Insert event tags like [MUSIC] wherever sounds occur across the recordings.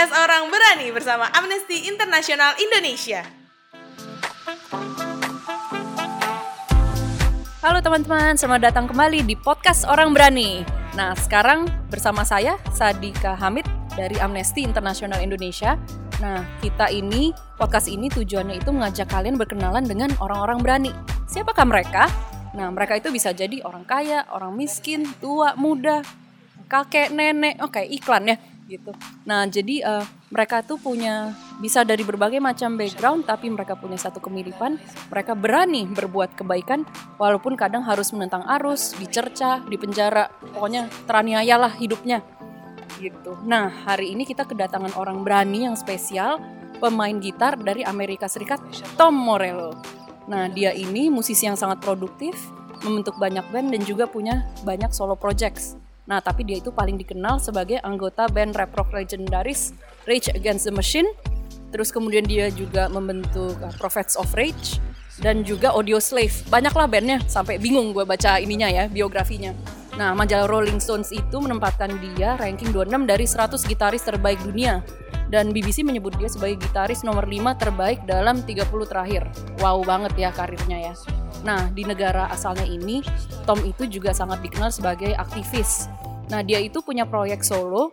podcast orang berani bersama Amnesty International Indonesia. Halo teman-teman, selamat datang kembali di podcast Orang Berani. Nah, sekarang bersama saya Sadika Hamid dari Amnesty International Indonesia. Nah, kita ini podcast ini tujuannya itu mengajak kalian berkenalan dengan orang-orang berani. Siapakah mereka? Nah, mereka itu bisa jadi orang kaya, orang miskin, tua, muda, kakek, nenek, oke iklan ya gitu. Nah, jadi uh, mereka tuh punya bisa dari berbagai macam background tapi mereka punya satu kemiripan. Mereka berani berbuat kebaikan walaupun kadang harus menentang arus, dicerca, dipenjara. Pokoknya teraniaya lah hidupnya. Gitu. Nah, hari ini kita kedatangan orang berani yang spesial, pemain gitar dari Amerika Serikat, Tom Morello. Nah, dia ini musisi yang sangat produktif, membentuk banyak band dan juga punya banyak solo projects. Nah, tapi dia itu paling dikenal sebagai anggota band rap rock legendaris Rage Against the Machine. Terus kemudian dia juga membentuk uh, Prophets of Rage dan juga Audio Slave. Banyaklah bandnya, sampai bingung gue baca ininya ya, biografinya. Nah, majalah Rolling Stones itu menempatkan dia ranking 26 dari 100 gitaris terbaik dunia. Dan BBC menyebut dia sebagai gitaris nomor 5 terbaik dalam 30 terakhir. Wow banget ya karirnya ya. Nah, di negara asalnya ini, Tom itu juga sangat dikenal sebagai aktivis Nah dia itu punya proyek solo.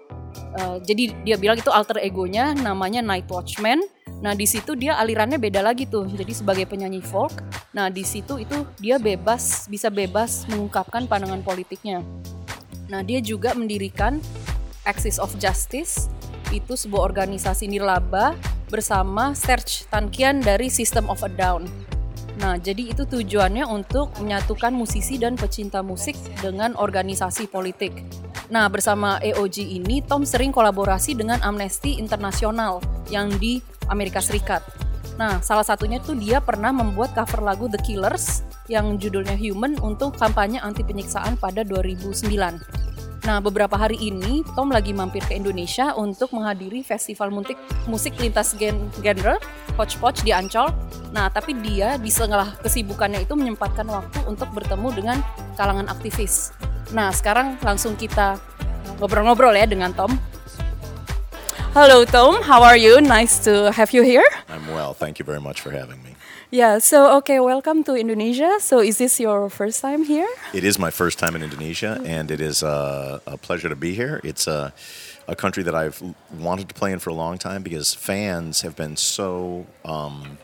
Uh, jadi dia bilang itu alter egonya namanya Night Watchman. Nah di situ dia alirannya beda lagi tuh. Jadi sebagai penyanyi folk. Nah di situ itu dia bebas bisa bebas mengungkapkan pandangan politiknya. Nah dia juga mendirikan Axis of Justice itu sebuah organisasi nirlaba bersama Serge Tankian dari System of a Down. Nah, jadi itu tujuannya untuk menyatukan musisi dan pecinta musik dengan organisasi politik. Nah, bersama EOG ini Tom sering kolaborasi dengan Amnesty International yang di Amerika Serikat. Nah, salah satunya tuh dia pernah membuat cover lagu The Killers yang judulnya Human untuk kampanye anti penyiksaan pada 2009. Nah, beberapa hari ini Tom lagi mampir ke Indonesia untuk menghadiri festival musik musik lintas gen genre Hodgepodge di Ancol. Nah, tapi dia di setengah kesibukannya itu menyempatkan waktu untuk bertemu dengan kalangan aktivis. Nah, sekarang langsung kita ngobrol-ngobrol ya dengan Tom. Hello Tom, how are you? Nice to have you here. I'm well, thank you very much for having me. Yeah, so okay, welcome to Indonesia. So, is this your first time here? It is my first time in Indonesia, and it is a, a pleasure to be here. It's a, a, country that I've wanted to play in for a long time because fans have been so um,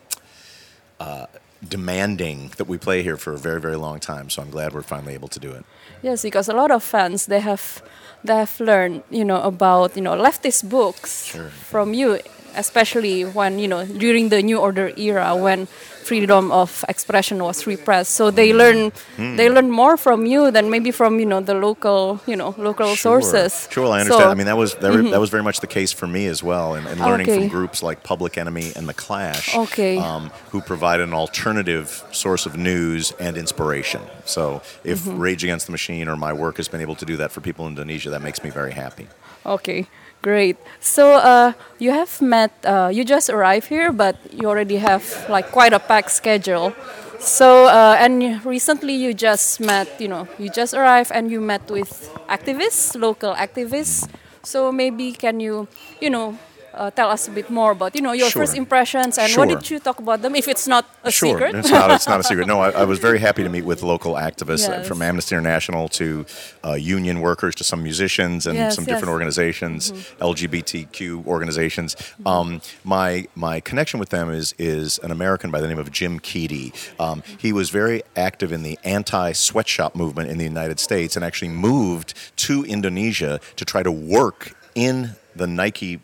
uh, demanding that we play here for a very, very long time. So, I'm glad we're finally able to do it. Yes, because a lot of fans they have they have learned, you know, about you know leftist books sure. from you especially when you know during the new order era when freedom of expression was repressed so they learn mm. they learn more from you than maybe from you know the local you know local sure. sources sure i understand so, i mean that was that, mm -hmm. that, was very much the case for me as well and, and learning okay. from groups like public enemy and the clash okay. um, who provide an alternative source of news and inspiration so if -hmm. rage against the machine or my work has been able to do that for people in indonesia that makes me very happy okay Great. So uh, you have met. Uh, you just arrived here, but you already have like quite a packed schedule. So uh, and recently you just met. You know, you just arrived and you met with activists, local activists. So maybe can you, you know, uh, tell us a bit more about you know your sure. first impressions and sure. what did you talk about them if it's not a sure. secret it's not it's not a secret no I, I was very happy to meet with local activists uh, yes. from Amnesty International to uh, union workers to some musicians and yes, some yes. different organizations mm-hmm. LGBTQ organizations mm-hmm. um, my my connection with them is is an American by the name of Jim Keady um, he was very active in the anti sweatshop movement in the United States and actually moved to Indonesia to try to work in the Nike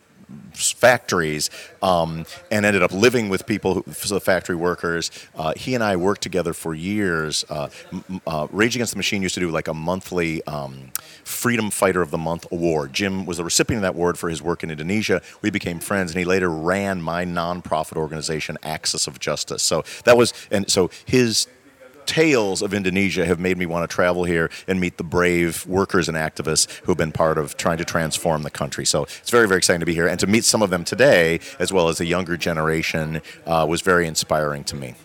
factories um, and ended up living with people, who, the factory workers. Uh, he and I worked together for years. Uh, uh, Rage Against the Machine used to do like a monthly um, Freedom Fighter of the Month award. Jim was the recipient of that award for his work in Indonesia. We became friends, and he later ran my nonprofit organization, Axis of Justice. So that was, and so his tales of Indonesia have made me want to travel here and meet the brave workers and activists who have been part of trying to transform the country. So it's very, very exciting to be here. And to meet some of them today, as well as the younger generation, uh, was very inspiring to me.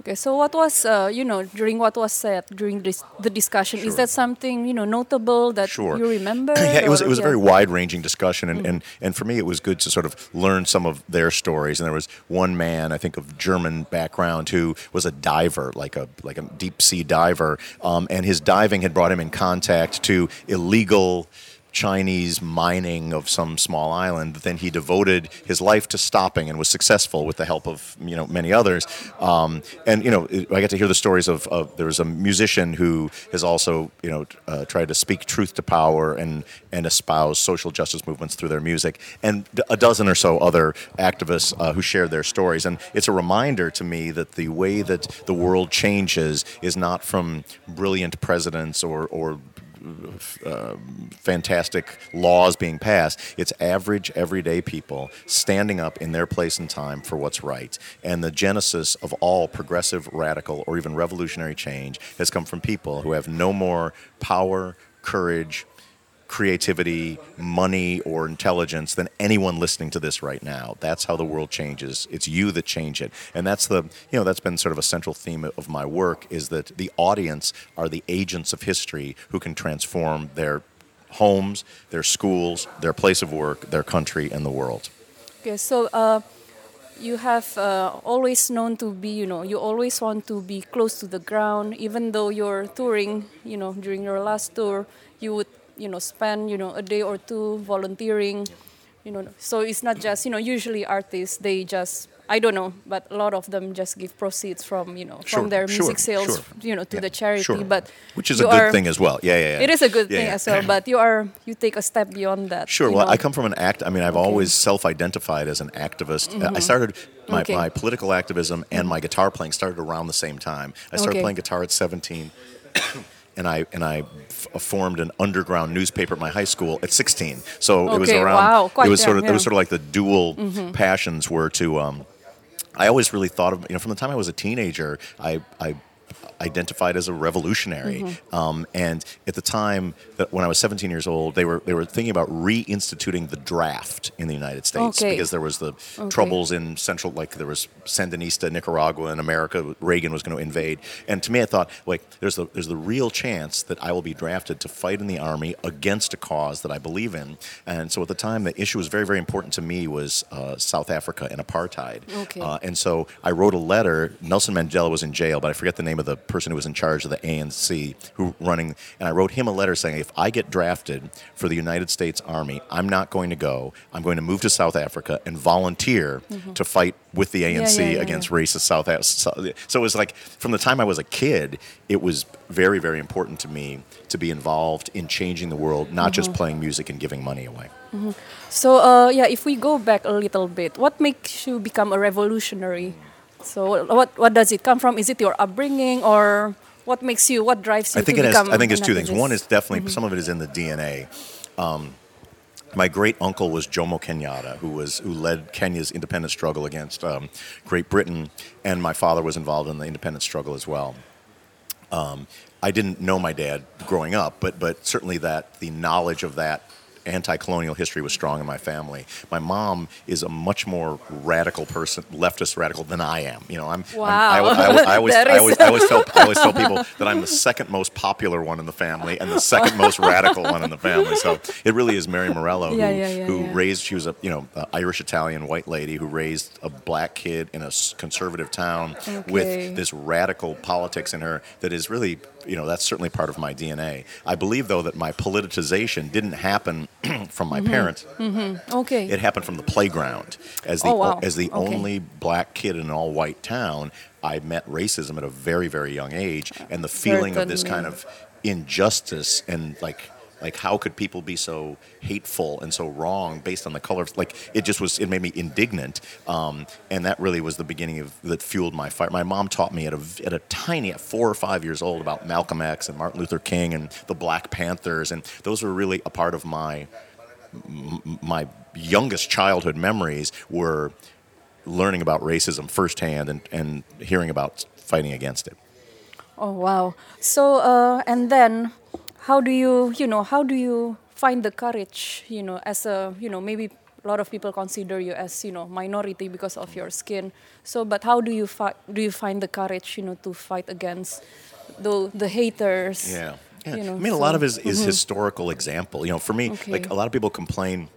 Okay, so what was, uh, you know, during what was said during this, the discussion, is that something, you know, notable that Sure. you remember? [CLEARS THROAT] yeah, it was it was a very wide ranging discussion, and, and and for me, it was good to sort of learn some of their stories. And there was one man, I think, of German background, who was a diver, like a like a deep sea diver, um, and his diving had brought him in contact to illegal. Chinese mining of some small island. Then he devoted his life to stopping and was successful with the help of you know many others. Um, and you know, I get to hear the stories of, of there was a musician who has also you know uh, tried to speak truth to power and and espouse social justice movements through their music, and a dozen or so other activists uh, who shared their stories. And it's a reminder to me that the way that the world changes is not from brilliant presidents or or fantastic laws being passed. It's average, everyday people standing up in their place and time for what's right. And the genesis of all progressive, radical, or even revolutionary change has come from people who have no more power, courage, creativity, money, or intelligence than anyone listening to this right now. That's how the world changes. It's you that change it. And that's the, you know, that's been sort of a central theme of my work is that the audience are the agents of history who can transform their homes, their schools, their place of work, their country, and the world. Okay, so uh, you have uh, always known to be, you know, you always want to be close to the ground, even though you're touring, you know, during your last tour, you would, you know, spend, you know, a day or two volunteering, you know. So it's not just, you know, usually artists, they just, I don't know, but a lot of them just give proceeds from, you know, Sure, from their sure, music sales, sure. you know, to Yeah, the charity. sure. But Which is a good are- thing as well. Yeah, yeah, yeah. It is a good Yeah, thing yeah. as well, but you are you take a step beyond that. Sure. Well, know. I come from an act. I mean, I've always self-identified as an activist. Uh, I started my, Mm-hmm. Okay. Mm-hmm. my political activism and my guitar playing started around the same time. I started Okay. playing guitar at 17. And I and I f- formed an underground newspaper at my high school at 16. So it was around. wow, quite it was sort of young, it was sort of like the dual passions were to. Um, I always really thought of you know from the time I was a teenager, I I identified as a revolutionary. Mm-hmm. Um, and at the time that when I was 17 years old, they were they were thinking about reinstituting the draft in the United States Okay. because there was the troubles in central, like there was Sandinista Nicaragua in America. Reagan was going to invade, and to me, I thought like there's the there's the real chance that I will be drafted to fight in the army against a cause that I believe in. And so at the time, the issue was very very important to me was uh, South Africa and apartheid. Okay. Uh, and so I wrote a letter. Nelson Mandela was in jail, but I forget the name of the person who was in charge of the ANC who running. And I wrote him a letter saying, if I get drafted for the United States Army, I'm not going to go. I'm going to move to South Africa and volunteer to fight with the ANC Mm-hmm. yeah, yeah, against yeah. racist South Africa. So it was like from the time I was a kid, it was very, very important to me to be involved in changing the world, not just Mm-hmm. playing music and giving money away. So uh, yeah, if we go back a little bit, what makes you become a revolutionary? So what what does it come from? Is it your upbringing or what makes you? What drives you I think to it has. I think it's two things. One is definitely some of it is in the DNA. Um, my great uncle was Jomo Kenyatta, who was who led Kenya's independence struggle against um, Great Britain, and my father was involved in the independence struggle as well. Um, I didn't know my dad growing up, but but certainly that the knowledge of that anti-colonial history was strong in my family. My mom is a much more radical person, leftist radical than I am. You know, I'm. I'm- I, Wow. I, I, I always, [LAUGHS] I always, I always tell, I always tell people that I'm the second most popular one in the family and the second most radical one in the family. So it really is Mary Morello who, yeah, yeah, who yeah. raised. She was a you know a Irish Italian white lady who raised a black kid in a conservative town Okay. with this radical politics in her that is really you know that's certainly part of my DNA. I believe though that my politicization didn't happen [CLEARS THROAT] from Mm-hmm. my parents. okay. It happened from the playground. As the Oh, wow. as the Okay. only black kid in an all white town, I met racism at a very very young age, and the feeling of this kind of injustice and like like how could people be so hateful and so wrong based on the color of like it just was it made me indignant um, and that really was the beginning of that fueled my fire my mom taught me at a at a tiny at four or five years old about malcolm x and martin luther king and the black panthers and those were really a part of my my youngest childhood memories were learning about racism firsthand and, and hearing about fighting against it. Oh wow. So uh, and then how do you you know how do you find the courage you know as a you know maybe a lot of people consider you as you know minority because of your skin. So, but how do you fight? Do you find the courage, you know, to fight against the the haters? Yeah. Yeah. You know, I mean, a lot of it is, is mm-hmm. historical example. You know, for me, like a lot of people complain,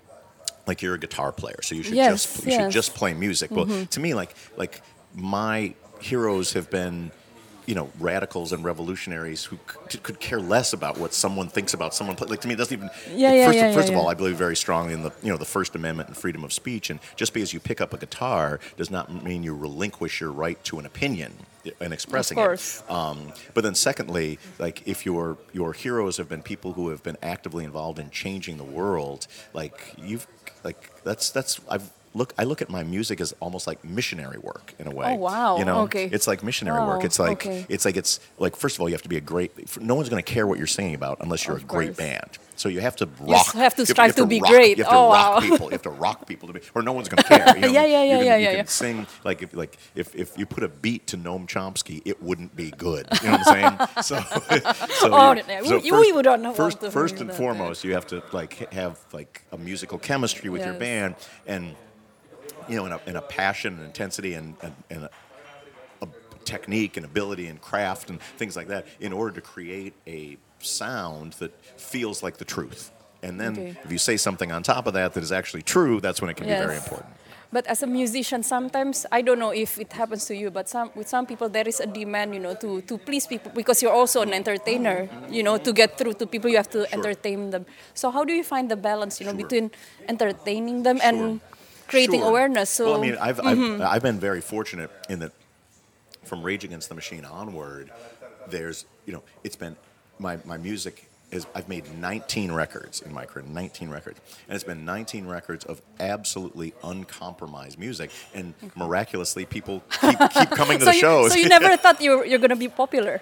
like you're a guitar player, so you should Yes, just you should just play music. Well, mm-hmm. to me, like like my heroes have been. You know, radicals and revolutionaries who c- could care less about what someone thinks about someone. Like to me, it doesn't even. Yeah, yeah, first, yeah, first yeah, of all, yeah. I believe very strongly in the you know the First Amendment and freedom of speech. And just because you pick up a guitar does not mean you relinquish your right to an opinion and expressing it. Um, but then, secondly, like if your your heroes have been people who have been actively involved in changing the world, like you've like that's that's I've look I look at my music as almost like missionary work in a oh, way. Oh, wow. You know, Okay. it's like missionary Wow, work. Oh, it's like okay. it's like it's like first of all, you have to be a great. No one's going to care what you're singing about unless you're Of a great band. So you have to rock. You have to strive to be rock- great. You have to Oh, rock wow. people. You have to rock people to be, or no one's going to care. You [LAUGHS] know? Yeah, yeah, yeah, gonna- yeah, you yeah, can yeah. Sing like if like if, if you put a beat to Noam Chomsky, it wouldn't be good. You know what I'm saying? [LAUGHS] So, [LAUGHS] so, Oh, no, so we- first, we not want first, first and that, foremost, you have to like have like a musical chemistry with your band and you know, in a, in a passion and intensity and, and, and a, a technique and ability and craft and things like that in order to create a sound that feels like the truth. And then Okay. if you say something on top of that that is actually true, that's when it can be very important. But as a musician, sometimes I don't know if it happens to you, but some with some people there is a demand, you know, to to please people because you're also an entertainer. You know, to get through to people, you have to entertain them. So how do you find the balance, you know, Sure. between entertaining them and Sure. Creating Sure. awareness? So well, mm-hmm. I mean, I've, I've, I've been very fortunate in that from Rage Against the Machine onward, there's, you know, it's been, my, my music is, I've made 19 records in my career, 19 records. And it's been 19 records of absolutely uncompromised music. And miraculously, people keep, keep coming to [LAUGHS] so the you, shows. so you never [LAUGHS] thought you're you're gonna be popular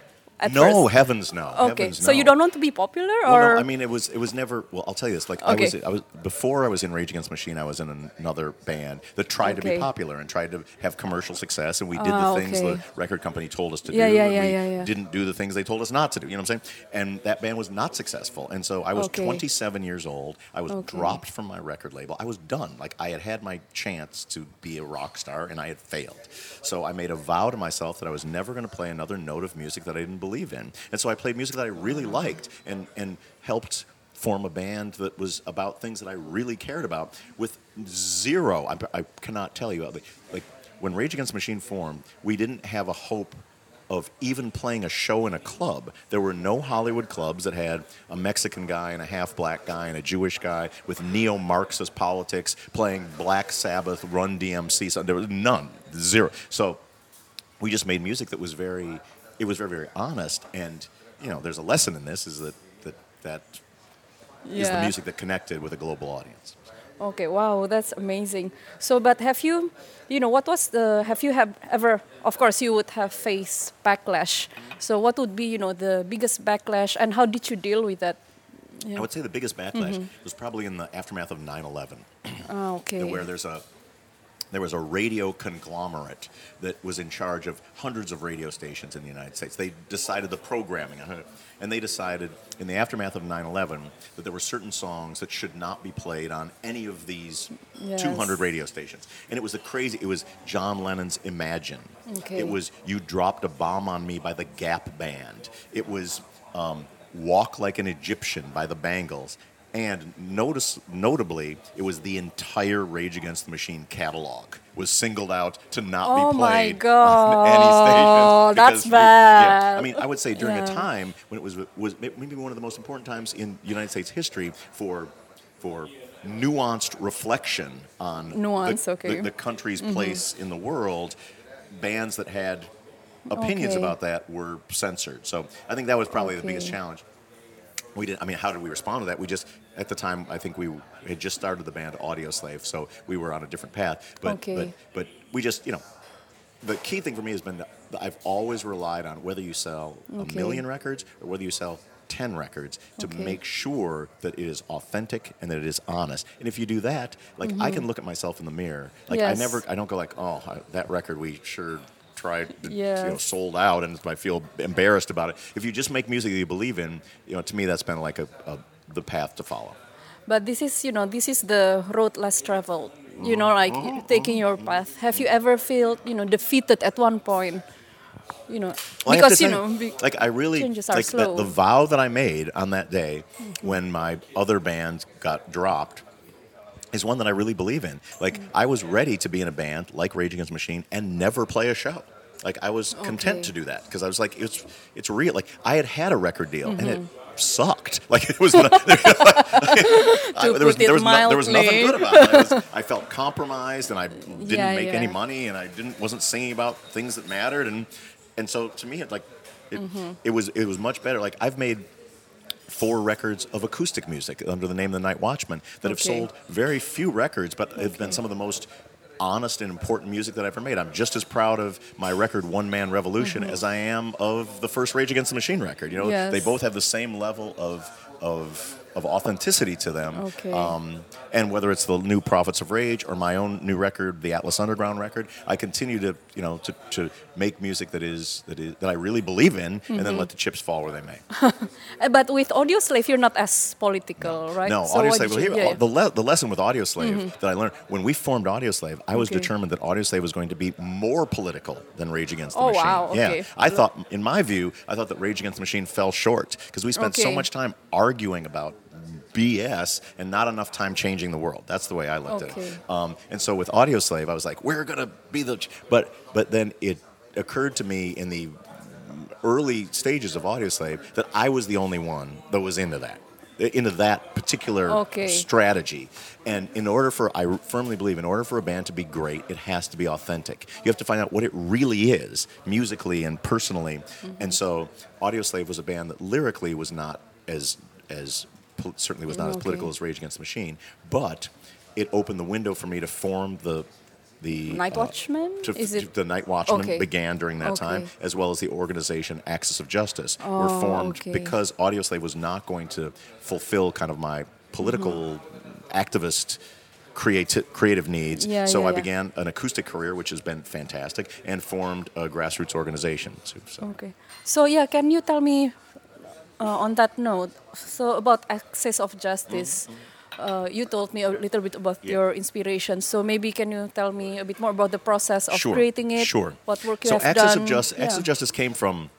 no, first? heavens no. Okay, Heavens so you don't want to be popular, Well, or no, I mean, it was it was never. Well, I'll tell you this. Like I Okay. was, I was before I was in Rage Against the Machine. I was in another band that tried to be popular and tried to have commercial success, and we did Ah, the things okay. the record company told us to Yeah, do. yeah, and yeah, we yeah, yeah. Didn't do the things they told us not to do. You know what I'm saying? And that band was not successful. And so I was Okay. 27 years old. I was Okay. dropped from my record label. I was done. Like I had had my chance to be a rock star, and I had failed. So I made a vow to myself that I was never going to play another note of music that I didn't believe in. And so I played music that I really liked and, and helped form a band that was about things that I really cared about with zero. I, I cannot tell you. Like, like when Rage Against the Machine formed, we didn't have a hope of even playing a show in a club. There were no Hollywood clubs that had a Mexican guy and a half black guy and a Jewish guy with neo Marxist politics playing Black Sabbath, Run DMC. So there was none, zero. So we just made music that was very, it was very, very honest. And you know, there's a lesson in this: is that that that is the music that connected with a global audience. Okay, wow, that's amazing. So, but have you, you know, what was the, have you have ever, of course, you would have faced backlash. So, what would be, you know, the biggest backlash and how did you deal with that? I would say the biggest backlash was probably in the aftermath of 9/11. Ah, okay. where there's a there was a radio conglomerate that was in charge of hundreds of radio stations in the United States. They decided the programming, and they decided in the aftermath of 9/11 that there were certain songs that should not be played on any of these Yes. 200 radio stations. And it was a crazy. It was John Lennon's "Imagine." Okay. It was "You Dropped a Bomb on Me" by the Gap Band. It was um, "Walk Like an Egyptian" by the Bangles. And notice, notably, it was the entire Rage Against the Machine catalog was singled out to not Oh be my played God, on [LAUGHS] any station. that's we- yeah, bad. I mean, I would say during Yeah. a time when it was was maybe one of the most important times in United States history for for nuanced reflection on Nuance, the, okay. Mm-hmm. the, the country's place in the world. Bands that had opinions Okay. about that were censored. So I think that was probably the biggest challenge. We didn't I mean, how did we respond to that? We just, at the time, I think we had just started the band Audioslave, so we were on a different path. But, Okay. but, but we just, you know, the key thing for me has been that I've always relied on whether you sell Okay. a million records or whether you sell 10 records to Okay. make sure that it is authentic and that it is honest. And if you do that, like I can look at myself in the mirror. Like I Mm-hmm. Never, I don't go like, oh, that record we sure tried, to, you know, sold out, and I feel embarrassed about it. If you just make music that you believe in, you know, to me that's been like a, a the path to follow. But this is, you know, this is the road less traveled. You know, like Mm-hmm. mm-hmm taking your mm-hmm. path. Have you ever felt, you know, defeated at one point? You know, Well, because you say, know, be- like I really like the vow that I made on that day mm-hmm. when my other band got dropped is one that I really believe in. Like I was ready to be in a band like Rage Against the Machine and never play a show. Like I was content Okay. to do that because I was like it's it's real. Like I had had a record deal and it Mm-hmm. sucked. [LAUGHS] Like it was not, I, [LAUGHS] there was [LAUGHS] there was, no, there was nothing good about it. I, was, I felt compromised and I didn't Yeah, make any money and I didn't wasn't singing about things that mattered and and so to me it like it, Mm-hmm. it was it was much better. Like I've made four records of acoustic music under the name of the Night Watchman that have sold very few records, but have been some of the most honest and important music that I've ever made. I'm just as proud of my record One Man Revolution as I am of the first Rage Against the Machine record. You know, Mm-hmm. Yes. they both have the same level of of of authenticity to them. Okay. Um, and whether it's the new Prophets of Rage or my own new record, the Atlas Underground record, I continue to you know to, to make music that is that is that I really believe in, and Mm-hmm. then let the chips fall where they may. [LAUGHS] But with Audioslave, you're not as political, right? No, So Audioslave. You- here, yeah, Mm-hmm. The, le- the lesson with Audio Slave that I learned when we formed Audioslave, I was Okay. determined that Audioslave was going to be more political than Rage Against the Oh, Machine. wow, okay. Yeah, I thought, in my view, I thought that Rage Against the Machine fell short because we spent so much time arguing about BS and not enough time changing the world. That's the way I looked Okay. at it. Um, and so with Audioslave, I was like, we're gonna be the, ch-" but but then it occurred to me in the early stages of Audioslave that I was the only one that was into that, into that particular Okay. strategy. And in order for, I firmly believe, in order for a band to be great, it has to be authentic. You have to find out what it really is, musically and personally. Mm-hmm. And so, Audioslave was a band that lyrically was not as as certainly was not as political as Rage Against the Machine, but it opened the window for me to form the the Night uh, Watchman? to, Is it- the Night Watchman Okay. began during that time, as well as the organization Axis of Justice were Oh, formed okay. because Audioslave was not going to fulfill kind of my political Mm-hmm. activist creati- creative needs. Yeah, so yeah, I yeah. began an acoustic career, which has been fantastic, and formed a grassroots organization. So- Okay. So yeah, can you tell me uh, on that note? So about axis of justice. Uh, you told me a little bit about Yeah. your inspiration. So maybe can you tell me a bit more about the process of sure, creating it? Sure. What work you so have Axis done? of Justice, Yeah. of Justice came from.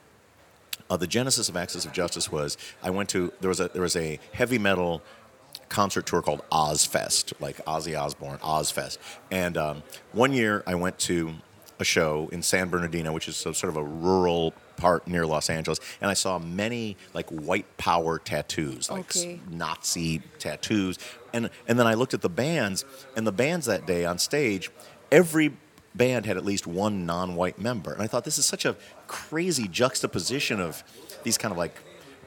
Uh, the genesis of Axis of Justice was I went to there was a there was a heavy metal concert tour called Ozzfest, like Ozzy Osbourne, Ozzfest. And um, one year I went to a show in San Bernardino, which is so, sort of a rural part near Los Angeles, and I saw many like white power tattoos, like Okay. Nazi tattoos, and and then I looked at the bands, and the bands that day on stage, every band had at least one non-white member, and I thought this is such a crazy juxtaposition of these kind of like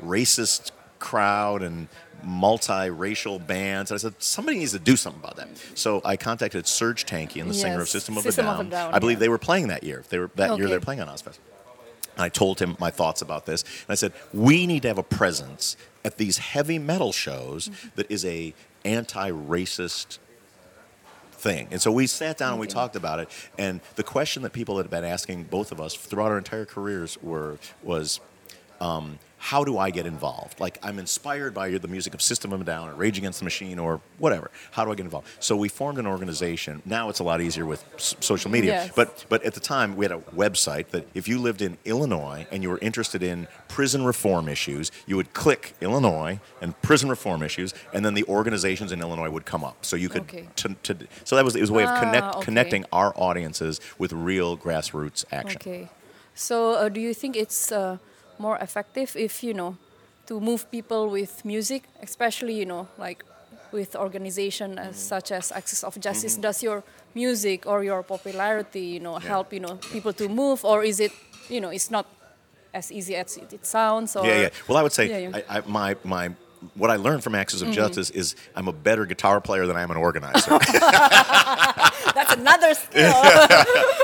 racist crowd and multiracial bands. And I said, somebody needs to do something about that. So I contacted Serj Tankian, the singer of Yes, System of System a of a Down. Down, I believe yeah. they were playing that year. They were that year they were playing on Ozzfest. And I told him my thoughts about this. And I said, we need to have a presence at these heavy metal shows Mm-hmm. that is a anti-racist thing. And so we sat down and we talked about it. And the question that people had been asking both of us throughout our entire careers were was, um, how do I get involved? Like I'm inspired by the music of System of a Down or Rage Against the Machine or whatever. How do I get involved? So we formed an organization. Now it's a lot easier with s- social media. Yes. But but at the time we had a website that if you lived in Illinois and you were interested in prison reform issues, you would click Illinois and prison reform issues, and then the organizations in Illinois would come up. So you could Okay. to, to, so that was it was a way of Ah, connect, okay. connecting our audiences with real grassroots action. Okay. So uh, do you think it's uh, more effective if you know to move people with music, especially you know like with organization as mm-hmm. such as Axis of Justice? Mm-hmm. Does your music or your popularity you know Yeah. help you know people to move, or is it you know it's not as easy as it, it sounds? Or Yeah, yeah. Well, I would say Yeah, yeah. I, I, my my what I learned from Axis of Mm-hmm. Justice is I'm a better guitar player than I am an organizer. [LAUGHS] that's another skill. [LAUGHS]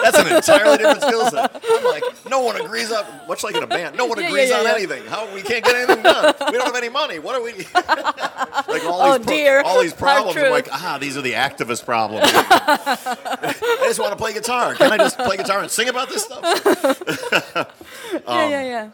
That's an entirely different skill set. I'm like, no one agrees on, much like in a band, no one Yeah, yeah, agrees yeah, on anything. How we can't get anything done? We don't have any money. What are we? [LAUGHS] like all Oh, these, pro- dear. all these problems. I'm like, ah, these are the activist problems. I just want to play guitar. Can I just play guitar and sing about this stuff? yeah, yeah, yeah.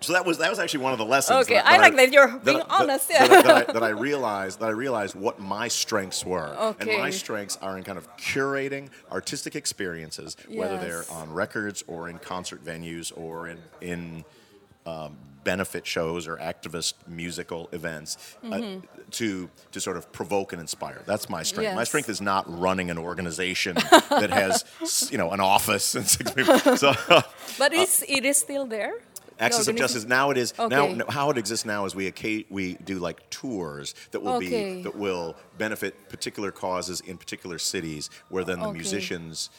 So that was that was actually one of the lessons. Okay, I like that you're being I- honest, That, yeah. that I, that I realized that I realized what my strengths were, and my strengths are in kind of curating artistic experiences, whether they're on records or in concert venues or in in um, benefit shows or activist musical events, Mm-hmm. uh, to to sort of provoke and inspire. That's my strength. My strength is not running an organization [LAUGHS] that has you know an office and six people. [LAUGHS] So. [LAUGHS] But it's, it is still there. Axis of Justice now it is Okay. now no, how it exists now is we we do like tours that will Okay. be that will benefit particular causes in particular cities where then the Okay. musicians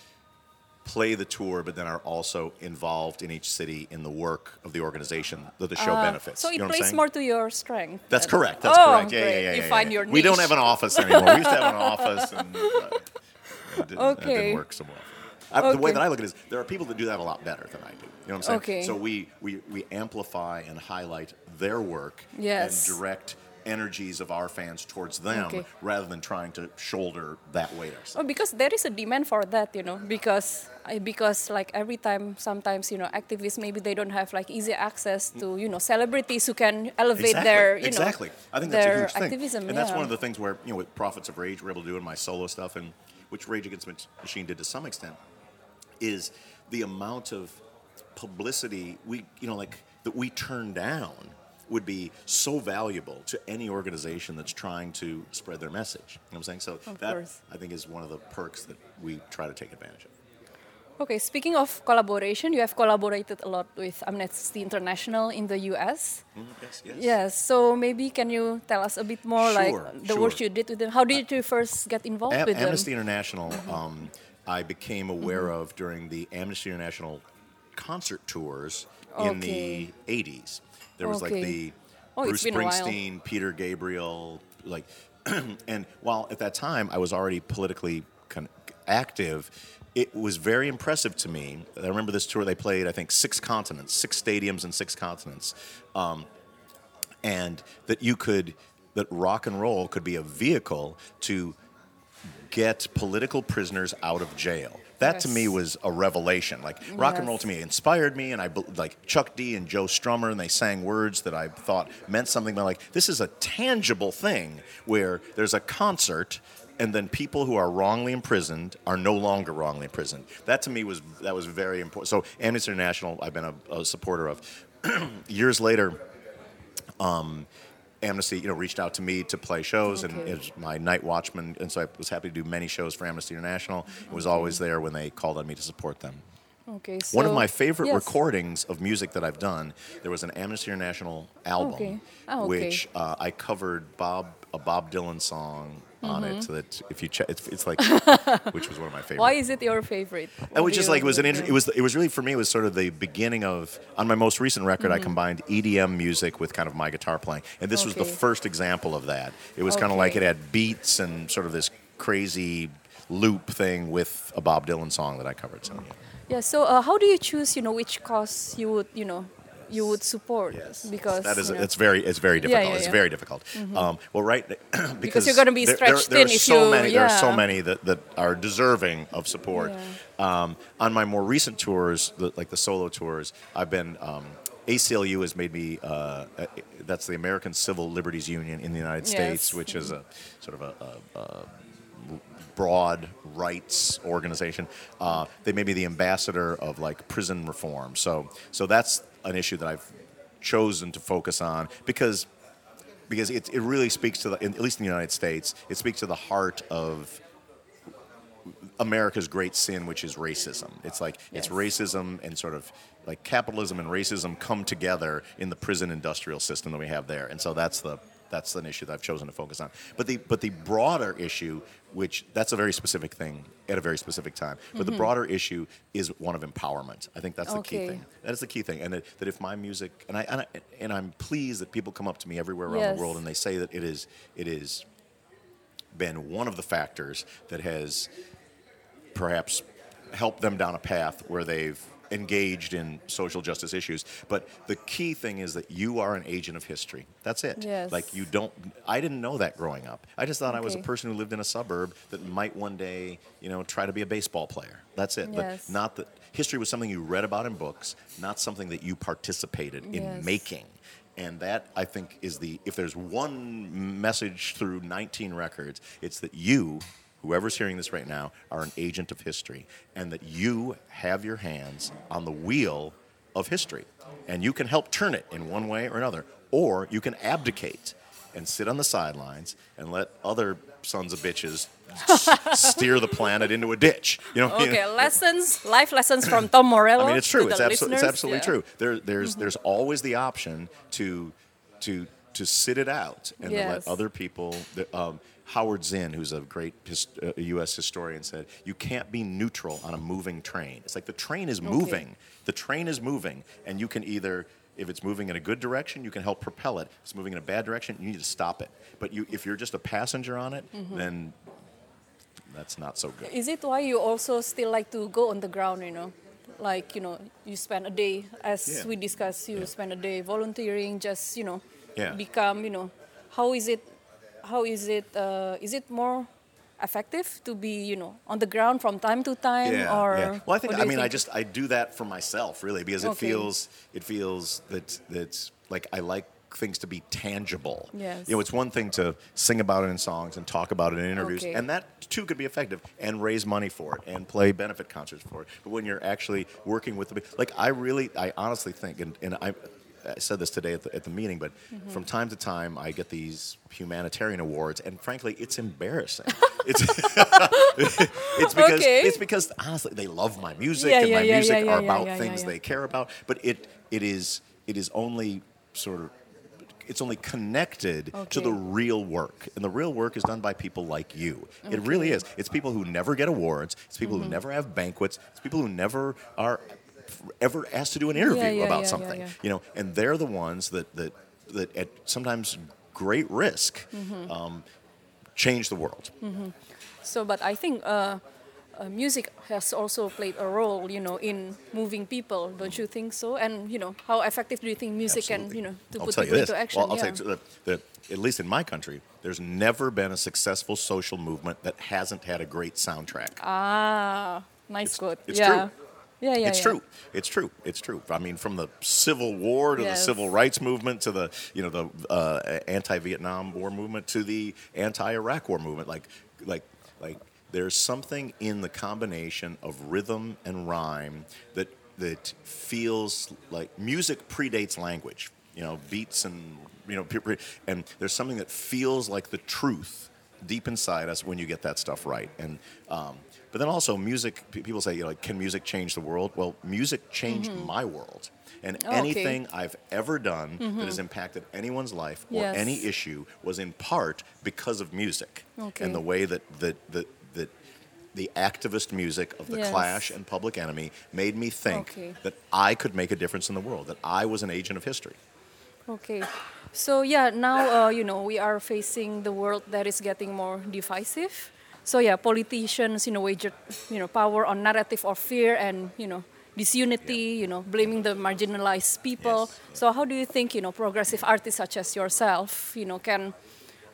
play the tour but then are also involved in each city in the work of the organization that the show benefits. Uh, So it you know what I'm plays more to your strength. That's correct. That's oh, correct. Yeah, yeah, yeah. You yeah, find yeah. your We don't have an office anymore. We used to have an office, and uh, [LAUGHS] it, didn't, that Okay. didn't work so well. I, The way that I look at it is, there are people that do that a lot better than I do. You know what I'm saying? Okay. So we, we we amplify and highlight their work Yes. and direct energies of our fans towards them Okay. rather than trying to shoulder that weight ourselves. Oh, because there is a demand for that, you know, because eh, because like every time, sometimes you know, activists maybe they don't have like easy access to you know celebrities who can elevate exactly. their you exactly. know I think that's a huge thing, activism. and that's one of the things where you know with Prophets of Rage we're able to do in my solo stuff, and which Rage Against the Machine did to some extent, is the amount of publicity we you know like that we turn down would be so valuable to any organization that's trying to spread their message. You know what I'm saying? So Of that course. I think is one of the perks that we try to take advantage of. Okay, speaking of collaboration, you have collaborated a lot with Amnesty International in the U.S. Mm, Yes, yes. Yes, so maybe can you tell us a bit more, like Sure, the work sure. you did with them? How did you first get involved Am- with Amnesty them? International, um, I became aware of during the Amnesty International concert tours in the 80s. There was like the Oh, Bruce been a while. Springsteen, Peter Gabriel, like, [CLEARS THROAT] and while at that time I was already politically con- active, it was very impressive to me. I remember this tour they played, I think, six continents, six stadiums in six continents. Um, and that you could that rock and roll could be a vehicle to get political prisoners out of jail. That to me was a revelation. Like rock and roll to me inspired me, and I like Chuck D and Joe Strummer, and they sang words that I thought meant something. But like this is a tangible thing where there's a concert. And then people who are wrongly imprisoned are no longer wrongly imprisoned. That to me was that was very important. So Amnesty International, I've been a, a supporter of. [CLEARS THROAT] Years later, um, Amnesty, you know, reached out to me to play shows, and Okay. it was my night watchman, and so I was happy to do many shows for Amnesty International. It was always there when they called on me to support them. Okay, so, One of my favorite yes. recordings of music that I've done, there was an Amnesty International album, Okay. Oh, okay. which uh, I covered Bob a Bob Dylan song on it. So that if you check, it's, it's like, [LAUGHS] which was one of my favorites. Mm-hmm. Why is it your favorite? It was just like it was an inter- it was it was really for me it was sort of the beginning of on my most recent record Mm-hmm. I combined EDM music with kind of my guitar playing and this was the first example of that. It was kind of like it had beats and sort of this crazy loop thing with a Bob Dylan song that I covered. So yeah. Yeah. So uh, how do you choose? You know, which cause you would you know you would support? Yes, Because that is you know, it's very it's very difficult. yeah, it's yeah. very difficult. Um, well, right [CLEARS THROAT] because, you're gonna be stretched there- there- there, in are so you- many there are so many that, that are deserving of support. Um, on my more recent tours, the, like the solo tours, I've been. Um, ACLU has made me. Uh, uh, that's the American Civil Liberties Union in the United States, Yes. which is a sort of a, a, a broad rights organization. Uh, they made me the ambassador of like prison reform. So so that's an issue that I've chosen to focus on because because it, it really speaks to the in, at least in the United States it speaks to the heart of America's great sin, which is racism. It's like it's racism and sort of like capitalism and racism come together in the prison industrial system that we have there, and so that's the that's an issue that I've chosen to focus on. But the but the broader issue, which that's a very specific thing at a very specific time. But the broader issue is one of empowerment. I think that's the key Mm-hmm. Thing. That is the key thing, and that, that if my music and I, and I and I'm pleased that people come up to me everywhere around Yes. the world and they say that it is it is been one of the factors that has perhaps helped them down a path where they've engaged in social justice issues. But the key thing is that you are an agent of history. That's it. Yes. Like you don't. I didn't know that growing up. I just thought I was a person who lived in a suburb that might one day, you know, try to be a baseball player. That's it. Yes. But not that history was something you read about in books, not something that you participated in Yes. making. And that I think is the if there's one message through 19 records, it's that you, whoever's hearing this right now, are an agent of history, and that you have your hands on the wheel of history, and you can help turn it in one way or another, or you can abdicate and sit on the sidelines and let other sons of bitches [LAUGHS] steer the planet into a ditch. You know, you know? Okay, lessons, life lessons from Tom Morello. I mean, it's true. It's, abso- it's absolutely Yeah. Mm-hmm. true. There, there's there's always the option to to to sit it out and Yes. let other people. Um, Howard Zinn, who's a great his, uh, U.S. historian, said you can't be neutral on a moving train. It's like the train is moving. The train is moving, and you can either. If it's moving in a good direction, you can help propel it. If it's moving in a bad direction, you need to stop it. But you, if you're just a passenger on it, Mm-hmm. then that's not so good. Is it why you also still like to go on the ground, you know? Like, you know, you spend a day, as Yeah. we discussed, you spend a day volunteering, just, you know, Yeah. become, you know, how is it, how is it, uh, is it more effective to be, you know, on the ground from time to time? yeah, or yeah. Well, I think I mean I just I do that for myself really because it Okay. feels it feels that that's like I like things to be tangible. Yes. You know, it's one thing to sing about it in songs and talk about it in interviews, Okay. and that too could be effective and raise money for it and play benefit concerts for it. But when you're actually working with the like, I really, I honestly think, and, and I. I said this today at the, at the meeting, but Mm-hmm. from time to time I get these humanitarian awards, and frankly, it's embarrassing. [LAUGHS] it's [LAUGHS] it's because Okay. it's because honestly they love my music Yeah, and yeah, my yeah, music are about things they care about but it it is it is only sort of it's only connected to the real work and the real work is done by people like you it really is it's people who never get awards it's people Mm-hmm. who never have banquets it's people who never are ever asked to do an interview yeah, about yeah, something yeah. you know and they're the ones that that that at sometimes great risk Mm-hmm. um, change the world So, but I think uh, uh, music has also played a role, you know, in moving people. Don't you think so? And you know, how effective do you think music can, you know, to I'll put tell you people into action? Well, I'll yeah. tell you that at least in my country, there's never been a successful social movement that hasn't had a great soundtrack. ah, nice It's- quote. it's yeah. true. Yeah, yeah, it's yeah. true. It's true. It's true. I mean, from the Civil War to the Civil Rights Movement to the you know the uh, anti-Vietnam War movement to the anti-Iraq War movement, like like like there's something in the combination of rhythm and rhyme that that feels like music predates language. You know, beats and you know, and there's something that feels like the truth deep inside us when you get that stuff right. And um, but then also music. People say, you know, like, can music change the world? Well, music changed my world. And Mm-hmm. Oh, okay. Mm-hmm. anything I've ever done that has impacted anyone's life or Yes. any issue was in part because of music Okay. and the way that that that, that the activist music of the Yes. Clash and Public Enemy made me think Okay. that I could make a difference in the world, that I was an agent of history. Okay. So yeah, now uh, you know we are facing the world that is getting more divisive. So yeah, politicians you know wager you know power on narrative of fear and you know disunity, you know blaming the marginalized people. Yes, So how do you think you know progressive artists such as yourself you know can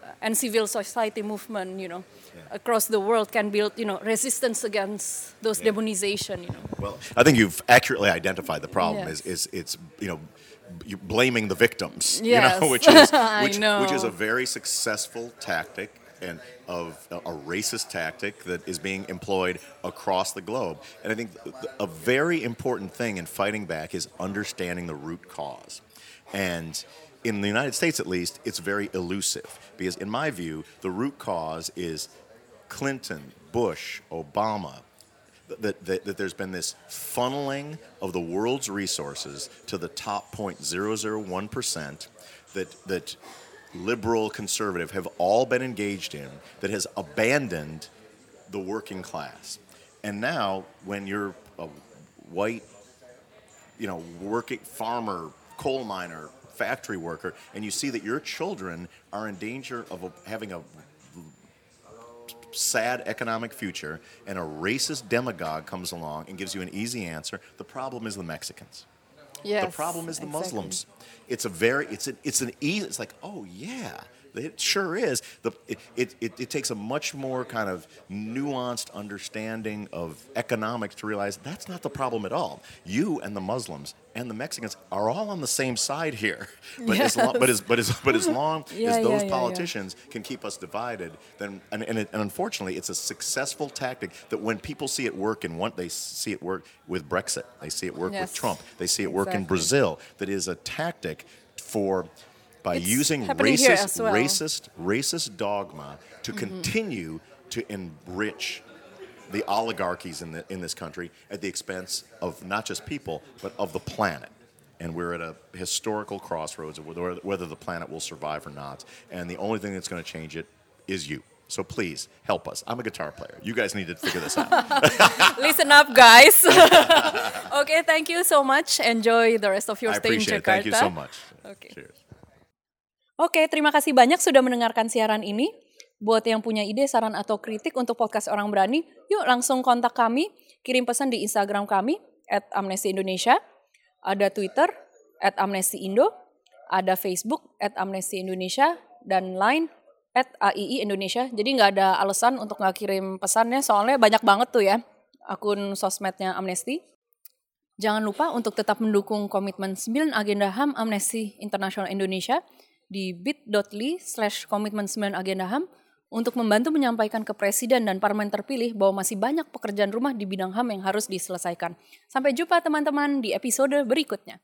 uh, and civil society movement you know across the world can build you know resistance against those Yeah. demonization you know. Well, I think you've accurately identified the problem. Yes. Is, is it's you know blaming the victims. Yes. You know, which is which, which is a very successful tactic and of a racist tactic that is being employed across the globe. And I think a very important thing in fighting back is understanding the root cause. And in the United States, at least, it's very elusive because, in my view, the root cause is Clinton, Bush, Obama, that, that, that there's been this funneling of the world's resources to the top 0.001% that, that liberal, conservative have all been engaged in that has abandoned the working class. And now, when you're a white, you know, working farmer, coal miner, factory worker, and you see that your children are in danger of a, having a sad economic future and a racist demagogue comes along and gives you an easy answer, the problem is the Mexicans. Yes, the problem is the exactly. Muslims. It's a very it's an it's an easy it's like oh yeah it sure is the it, it, it, it takes a much more kind of nuanced understanding of economics to realize that's not the problem at all. You and the Muslims and the Mexicans are all on the same side here. [LAUGHS] But as long but as but as but as long [LAUGHS] Yeah, as yeah, those yeah, yeah. politicians can keep us divided, then and and, it, and unfortunately it's a successful tactic that when people see it work in one they see it work with Brexit, they see it work Yes. with Trump, they see it work in Brazil that is a tactic for by It's using racist well. Mm-hmm. racist racist dogma to continue to enrich the oligarchies in the, in this country at the expense of not just people but of the planet and we're at a historical crossroads of whether, whether the planet will survive or not and the only thing that's going to change it is you so please help us i'm a guitar player you guys need to figure this out [LAUGHS] Listen up, guys. [LAUGHS] okay, thank you so much. Enjoy the rest of your i stay in appreciate it thank you so much Okay. cheers Oke, terima kasih banyak sudah mendengarkan siaran ini. Buat yang punya ide, saran, atau kritik untuk podcast Orang Berani, yuk langsung kontak kami, kirim pesan di Instagram kami, at Amnesty Indonesia, ada Twitter, at Amnesty Indo, ada Facebook, at Amnesty Indonesia, dan Line, at AII Indonesia. Jadi nggak ada alasan untuk nggak kirim pesannya, soalnya banyak banget tuh ya akun sosmednya Amnesty. Jangan lupa untuk tetap mendukung komitmen 9 agenda HAM Amnesty International Indonesia di bit.ly slash komitmen 9 agenda HAM untuk membantu menyampaikan ke Presiden dan Parlemen terpilih bahwa masih banyak pekerjaan rumah di bidang HAM yang harus diselesaikan. Sampai jumpa teman-teman di episode berikutnya.